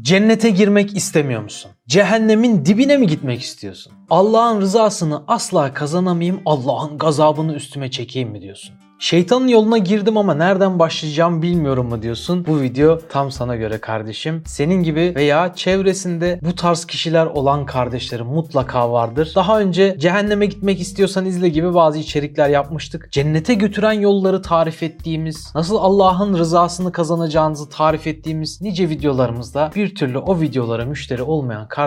Cennete girmek istemiyor musun? Cehennemin dibine mi gitmek istiyorsun? Allah'ın rızasını asla kazanamayayım, Allah'ın gazabını üstüme çekeyim mi diyorsun? Şeytanın yoluna girdim ama nereden başlayacağım bilmiyorum mu diyorsun. Bu video tam sana göre kardeşim. Senin gibi veya çevresinde bu tarz kişiler olan kardeşlerim mutlaka vardır. Daha önce cehenneme gitmek istiyorsan izle gibi bazı içerikler yapmıştık. Cennete götüren yolları tarif ettiğimiz, nasıl Allah'ın rızasını kazanacağınızı tarif ettiğimiz nice videolarımızda bir türlü o videolara müşteri olmayan kardeşlerim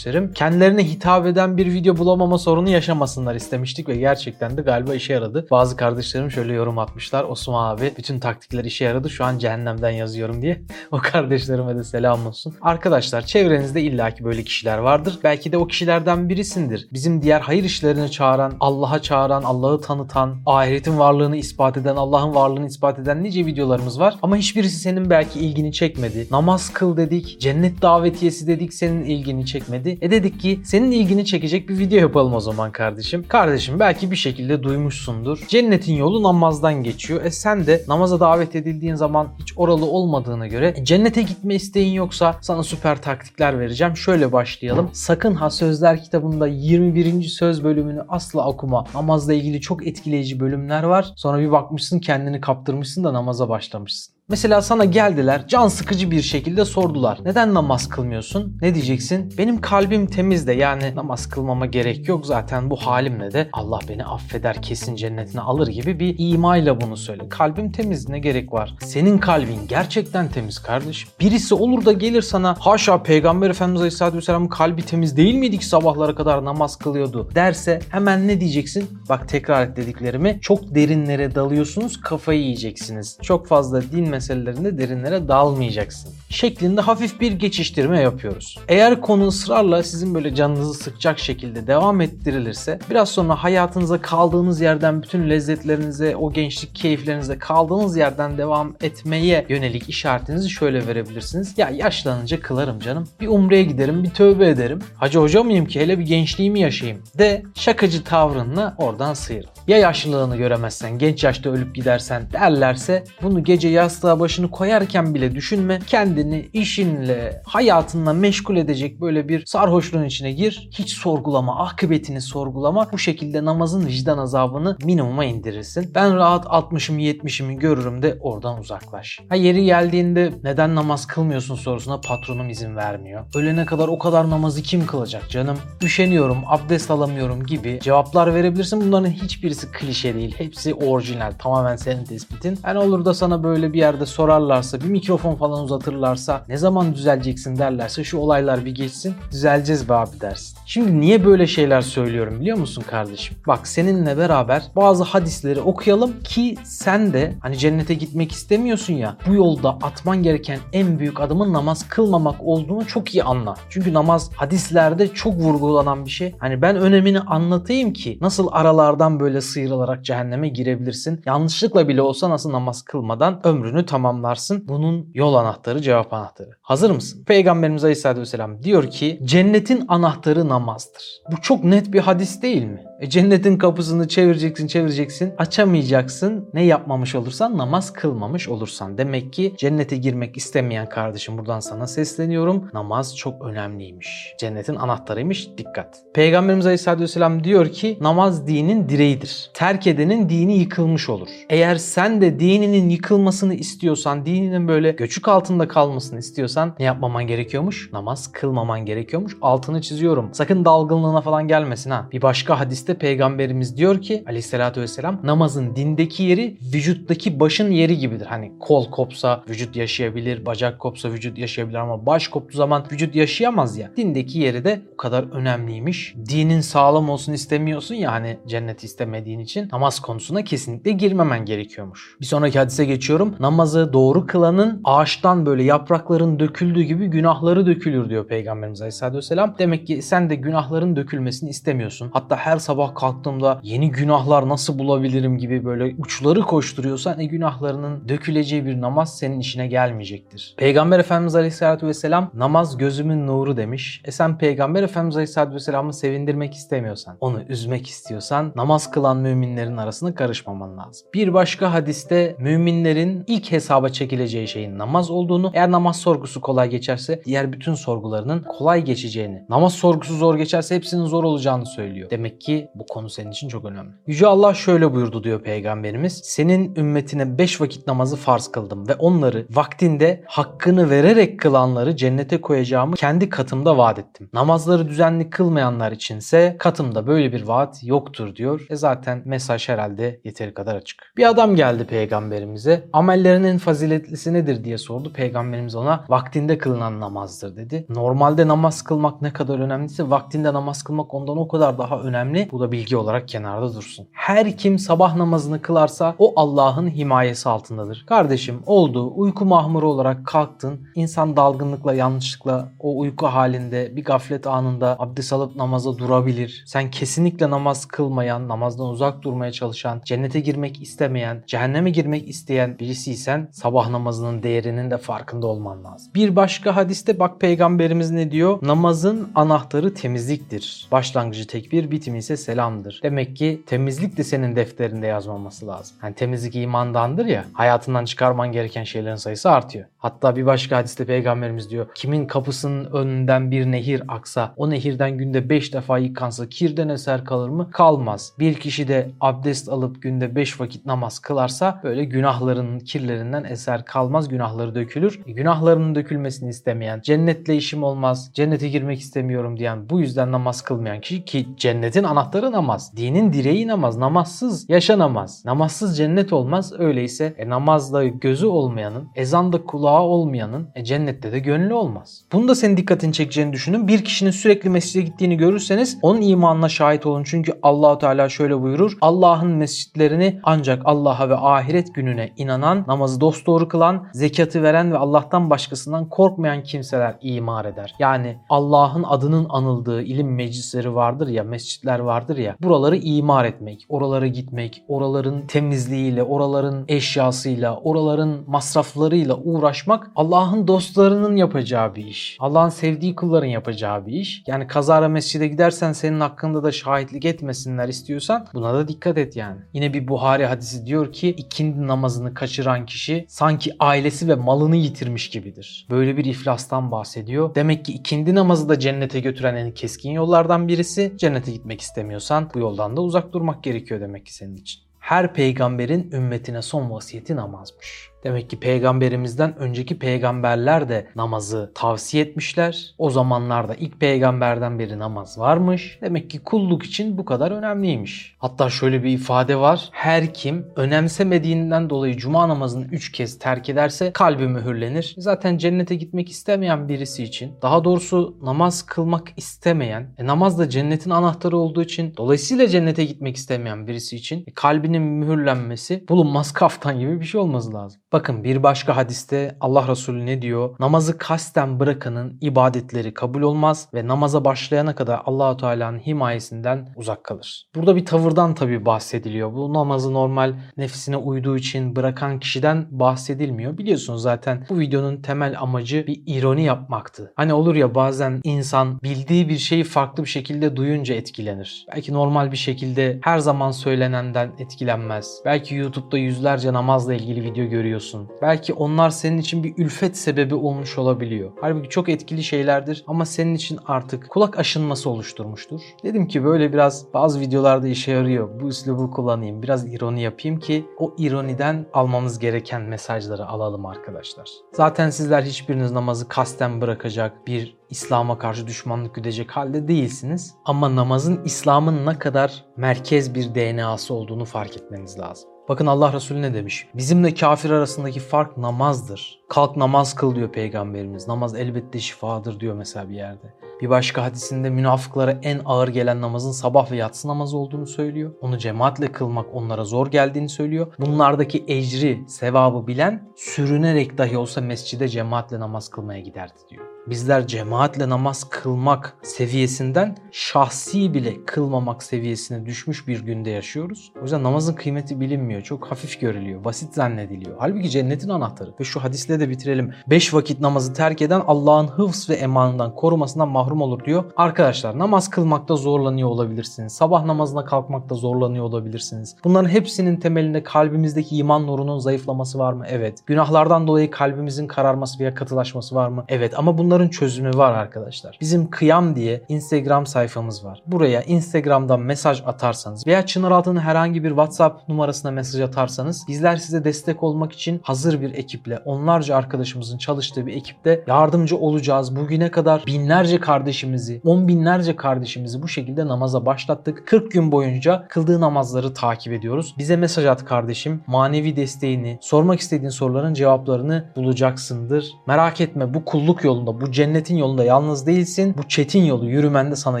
kendilerine hitap eden bir video bulamama sorunu yaşamasınlar istemiştik ve gerçekten de galiba işe yaradı. Bazı kardeşlerim şöyle yorum atmışlar. Osman abi bütün taktikler işe yaradı. Şu an cehennemden yazıyorum diye. O kardeşlerime de selam olsun. Arkadaşlar çevrenizde illaki böyle kişiler vardır. Belki de o kişilerden birisindir. Bizim diğer hayır işlerine çağıran, Allah'a çağıran, Allah'ı tanıtan, ahiretin varlığını ispat eden, Allah'ın varlığını ispat eden nice videolarımız var. Ama hiçbirisi senin belki ilgini çekmedi. Namaz kıl dedik, cennet davetiyesi dedik senin ilgini çekmedi. E dedik ki senin ilgini çekecek bir video yapalım o zaman kardeşim. Kardeşim belki bir şekilde duymuşsundur. Cennetin yolu namazdan geçiyor. E sen de namaza davet edildiğin zaman hiç oralı olmadığına göre e, cennete gitme isteğin yoksa sana süper taktikler vereceğim. Şöyle başlayalım. Sakın ha sözler kitabında 21. söz bölümünü asla okuma. Namazla ilgili çok etkileyici bölümler var. Sonra bir bakmışsın kendini kaptırmışsın da namaza başlamışsın. Mesela sana geldiler can sıkıcı bir şekilde sordular. Neden namaz kılmıyorsun? Ne diyeceksin? Benim kalbim temiz de yani namaz kılmama gerek yok zaten bu halimle de Allah beni affeder kesin cennetine alır gibi bir imayla bunu söyle. Kalbim temiz ne gerek var? Senin kalbin gerçekten temiz kardeş. Birisi olur da gelir sana haşa peygamber efendimiz aleyhissalatü vesselamın kalbi temiz değil miydi ki sabahlara kadar namaz kılıyordu derse hemen ne diyeceksin? Bak tekrar et dediklerimi çok derinlere dalıyorsunuz kafayı yiyeceksiniz. Çok fazla din meselelerinde derinlere dalmayacaksın. Şeklinde hafif bir geçiştirme yapıyoruz. Eğer konu ısrarla sizin böyle canınızı sıkacak şekilde devam ettirilirse biraz sonra hayatınıza kaldığınız yerden bütün lezzetlerinize, o gençlik keyiflerinize kaldığınız yerden devam etmeye yönelik işaretinizi şöyle verebilirsiniz. Ya yaşlanınca kılarım canım. Bir umreye giderim, bir tövbe ederim. Hacı hoca mıyım ki hele bir gençliğimi yaşayayım de şakacı tavrınla oradan sıyır. Ya yaşlılığını göremezsen, genç yaşta ölüp gidersen derlerse bunu gece yastığa başını koyarken bile düşünme. Kendini işinle, hayatınla meşgul edecek böyle bir sarhoşluğun içine gir. Hiç sorgulama, akıbetini sorgulama. Bu şekilde namazın vicdan azabını minimuma indirirsin. Ben rahat 60'ımı 70'imi görürüm de oradan uzaklaş. Ha yeri geldiğinde neden namaz kılmıyorsun sorusuna patronum izin vermiyor. Ölene kadar o kadar namazı kim kılacak canım? Üşeniyorum, abdest alamıyorum gibi cevaplar verebilirsin. Bunların hiçbirisi klişe değil. Hepsi orijinal. Tamamen senin tespitin. Yani olur da sana böyle bir yerde sorarlarsa, bir mikrofon falan uzatırlarsa, ne zaman düzeleceksin derlerse şu olaylar bir geçsin. Düzeleceğiz be abi dersin. Şimdi niye böyle şeyler söylüyorum biliyor musun kardeşim? Bak seninle beraber bazı hadisleri okuyalım ki sen de hani cennete gitmek istemiyorsun ya bu yolda atman gereken en büyük adımın namaz kılmamak olduğunu çok iyi anla. Çünkü namaz hadislerde çok vurgulanan bir şey. Hani ben önemini anlatayım ki nasıl aralardan böyle sıyrılarak cehenneme girebilirsin. Yanlışlıkla bile olsa nasıl namaz kılmadan ömrünü tamamlarsın. Bunun yol anahtarı, cevap anahtarı. Hazır mısın? Peygamberimiz Aleyhisselatü Vesselam diyor ki cennetin anahtarı namazdır. Bu çok net bir hadis değil mi? E cennetin kapısını çevireceksin, çevireceksin. Açamayacaksın. Ne yapmamış olursan namaz kılmamış olursan. Demek ki cennete girmek istemeyen kardeşim buradan sana sesleniyorum. Namaz çok önemliymiş. Cennetin anahtarıymış. Dikkat. Peygamberimiz Aleyhisselatü Vesselam diyor ki namaz dinin direğidir. Terk edenin dini yıkılmış olur. Eğer sen de dininin yıkılmasını istiyorsan, dininin böyle göçük altında kalmasını istiyorsan ne yapmaman gerekiyormuş? Namaz kılmaman gerekiyormuş. Altını çiziyorum. Sakın dalgınlığına falan gelmesin ha. Bir başka hadiste peygamberimiz diyor ki aleyhissalatü vesselam namazın dindeki yeri vücuttaki başın yeri gibidir. Hani kol kopsa vücut yaşayabilir, bacak kopsa vücut yaşayabilir ama baş koptuğu zaman vücut yaşayamaz ya. Dindeki yeri de o kadar önemliymiş. Dinin sağlam olsun istemiyorsun ya hani cenneti istemediğin için namaz konusuna kesinlikle girmemen gerekiyormuş. Bir sonraki hadise geçiyorum. Namazı doğru kılanın ağaçtan böyle yaprakların döküldüğü gibi günahları dökülür diyor Peygamberimiz Aleyhisselatü Vesselam. Demek ki sen de günahların dökülmesini istemiyorsun. Hatta her sabah kalktığımda yeni günahlar nasıl bulabilirim gibi böyle uçları koşturuyorsan e günahlarının döküleceği bir namaz senin işine gelmeyecektir. Peygamber Efendimiz Aleyhisselatü Vesselam namaz gözümün nuru demiş. E sen Peygamber Efendimiz Aleyhisselatü Vesselam'ı sevindirmek istemiyorsan, onu üzmek istiyorsan namaz kılan müminlerin arasına karışmaman lazım. Bir başka hadiste müminlerin ilk hesaba çekileceği şeyin namaz olduğunu, eğer namaz sorgusu kolay geçerse diğer bütün sorgularının kolay geçeceğini, namaz sorgusu zor geçerse hepsinin zor olacağını söylüyor. Demek ki bu konu senin için çok önemli. Yüce Allah şöyle buyurdu diyor Peygamberimiz. Senin ümmetine 5 vakit namazı farz kıldım ve onları vaktinde hakkını vererek kılanları cennete koyacağımı kendi katımda vaat ettim. Namazları düzenli kılmayanlar içinse katımda böyle bir vaat yoktur diyor. E zaten mesaj herhalde yeteri kadar açık. Bir adam geldi peygamberimize. Amellerinin faziletlisi nedir diye sordu. Peygamberimiz ona vaktinde kılınan namazdır dedi. Normalde namaz kılmak ne kadar önemliyse vaktinde namaz kılmak ondan o kadar daha önemli. Bu da bilgi olarak kenarda dursun. Her kim sabah namazını kılarsa o Allah'ın himayesi altındadır. Kardeşim oldu uyku mahmuru olarak kalktın. İnsan dalgınlıkla yanlışlıkla o uyku halinde bir gaflet anında abdest alıp namaza durabilir. Sen kesinlikle namaz kılmayan, namazdan uzak durmaya çalışan, cennete girmek istemeyen, cehenneme girmek isteyen birisiysen sabah namazının değerinin de farkında olman lazım. Bir başka hadiste bak peygamberimiz ne diyor? Namazın anahtarı temizliktir. Başlangıcı tekbir, bitimi ise selamdır. Demek ki temizlik de senin defterinde yazmaması lazım. Yani temizlik imandandır ya. Hayatından çıkarman gereken şeylerin sayısı artıyor. Hatta bir başka hadiste peygamberimiz diyor. Kimin kapısının önünden bir nehir aksa, o nehirden günde 5 defa yıkansa kirden eser kalır mı? Kalmaz. Bir kişi de abdest alıp günde 5 vakit namaz kılarsa böyle günahlarının kirlerinden eser kalmaz. Günahları dökülür. E, günahlarının dökülmesini istemeyen, cennetle işim olmaz, cennete girmek istemiyorum diyen, bu yüzden namaz kılmayan kişi ki cennetin anahtarı namaz. Dinin direği namaz. Namazsız yaşanamaz. Namazsız cennet olmaz. Öyleyse e, namazda gözü olmayanın, ezanda kulağı olmayanın e, cennette de gönlü olmaz. Bunu da senin dikkatini çekeceğini düşünün. Bir kişinin sürekli mescide gittiğini görürseniz onun imanına şahit olun. Çünkü Allahu Teala şöyle buyurur. Allah'ın mescitlerini ancak Allah'a ve ahiret gününe inanan, namazı dosdoğru kılan, zekatı veren ve Allah'tan başkasından korkmayan kimseler imar eder. Yani Allah'ın adının anıldığı ilim meclisleri vardır ya, mescitler vardır ya. Buraları imar etmek, oralara gitmek, oraların temizliğiyle, oraların eşyasıyla, oraların masraflarıyla uğraşmak Allah'ın dostlarının yapacağı bir iş. Allah'ın sevdiği kulların yapacağı bir iş. Yani kazara mescide gidersen senin hakkında da şahitlik etmesinler istiyorsan buna da dikkat et yani. Yine bir Buhari hadisi diyor ki ikindi namazını kaçıran kişi sanki ailesi ve malını yitirmiş gibidir. Böyle bir iflastan bahsediyor. Demek ki ikindi namazı da cennete götüren en keskin yollardan birisi. Cennete gitmek istemiyorsan bu yoldan da uzak durmak gerekiyor demek ki senin için. Her peygamberin ümmetine son vasiyeti namazmış. Demek ki peygamberimizden önceki peygamberler de namazı tavsiye etmişler. O zamanlarda ilk peygamberden beri namaz varmış. Demek ki kulluk için bu kadar önemliymiş. Hatta şöyle bir ifade var. Her kim önemsemediğinden dolayı cuma namazını 3 kez terk ederse kalbi mühürlenir. Zaten cennete gitmek istemeyen birisi için, daha doğrusu namaz kılmak istemeyen, e, namaz da cennetin anahtarı olduğu için, dolayısıyla cennete gitmek istemeyen birisi için e, kalbinin mühürlenmesi bulunmaz kaftan gibi bir şey olması lazım. Bakın bir başka hadiste Allah Resulü ne diyor? Namazı kasten bırakanın ibadetleri kabul olmaz ve namaza başlayana kadar Allahu Teala'nın himayesinden uzak kalır. Burada bir tavırdan tabi bahsediliyor. Bu namazı normal nefsine uyduğu için bırakan kişiden bahsedilmiyor. Biliyorsunuz zaten bu videonun temel amacı bir ironi yapmaktı. Hani olur ya bazen insan bildiği bir şeyi farklı bir şekilde duyunca etkilenir. Belki normal bir şekilde her zaman söylenenden etkilenmez. Belki YouTube'da yüzlerce namazla ilgili video görüyorsun. Belki onlar senin için bir ülfet sebebi olmuş olabiliyor. Halbuki çok etkili şeylerdir ama senin için artık kulak aşınması oluşturmuştur. Dedim ki böyle biraz bazı videolarda işe yarıyor. Bu üslubu kullanayım. Biraz ironi yapayım ki o ironiden almamız gereken mesajları alalım arkadaşlar. Zaten sizler hiçbiriniz namazı kasten bırakacak bir İslam'a karşı düşmanlık güdecek halde değilsiniz. Ama namazın İslam'ın ne kadar merkez bir DNA'sı olduğunu fark etmeniz lazım. Bakın Allah Resulü ne demiş? Bizimle kafir arasındaki fark namazdır. Kalk namaz kıl diyor peygamberimiz. Namaz elbette şifadır diyor mesela bir yerde. Bir başka hadisinde münafıklara en ağır gelen namazın sabah ve yatsı namazı olduğunu söylüyor. Onu cemaatle kılmak onlara zor geldiğini söylüyor. Bunlardaki ecri, sevabı bilen sürünerek dahi olsa mescide cemaatle namaz kılmaya giderdi diyor. Bizler cemaatle namaz kılmak seviyesinden şahsi bile kılmamak seviyesine düşmüş bir günde yaşıyoruz. O yüzden namazın kıymeti bilinmiyor. Çok hafif görülüyor. Basit zannediliyor. Halbuki cennetin anahtarı. Ve şu hadisle de bitirelim. 5 vakit namazı terk eden Allah'ın hıfz ve emanından korumasından mahrum olur diyor. Arkadaşlar namaz kılmakta zorlanıyor olabilirsiniz. Sabah namazına kalkmakta zorlanıyor olabilirsiniz. Bunların hepsinin temelinde kalbimizdeki iman nurunun zayıflaması var mı? Evet. Günahlardan dolayı kalbimizin kararması veya katılaşması var mı? Evet. Ama bunların çözümü var arkadaşlar. Bizim Kıyam diye Instagram sayfamız var. Buraya Instagram'dan mesaj atarsanız veya Çınaraltı'nın herhangi bir WhatsApp numarasına mesaj atarsanız bizler size destek olmak için hazır bir ekiple, onlarca arkadaşımızın çalıştığı bir ekiple yardımcı olacağız. Bugüne kadar binlerce kardeşimizi, on binlerce kardeşimizi bu şekilde namaza başlattık. 40 gün boyunca kıldığı namazları takip ediyoruz. Bize mesaj at kardeşim. Manevi desteğini, sormak istediğin soruların cevaplarını bulacaksındır. Merak etme bu kulluk yolunda, bu cennetin yolunda yalnız değilsin. Bu çetin yolu yürümende sana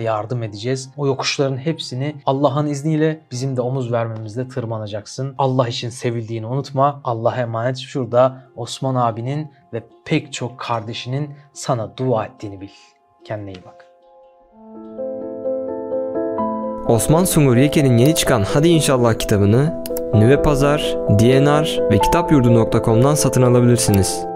yardım edeceğiz. O yokuşların hepsini Allah'ın izniyle bizim de omuz vermemizle tırmanacaksın. Allah için sevildiğini unutma. Allah'a emanet. Şurada Osman abinin ve pek çok kardeşinin sana dua ettiğini bil. Kendine iyi bak. Osman Sungur Yeke'nin yeni çıkan Hadi İnşallah kitabını Nüve Pazar, DNR ve kitapyurdu.com'dan satın alabilirsiniz.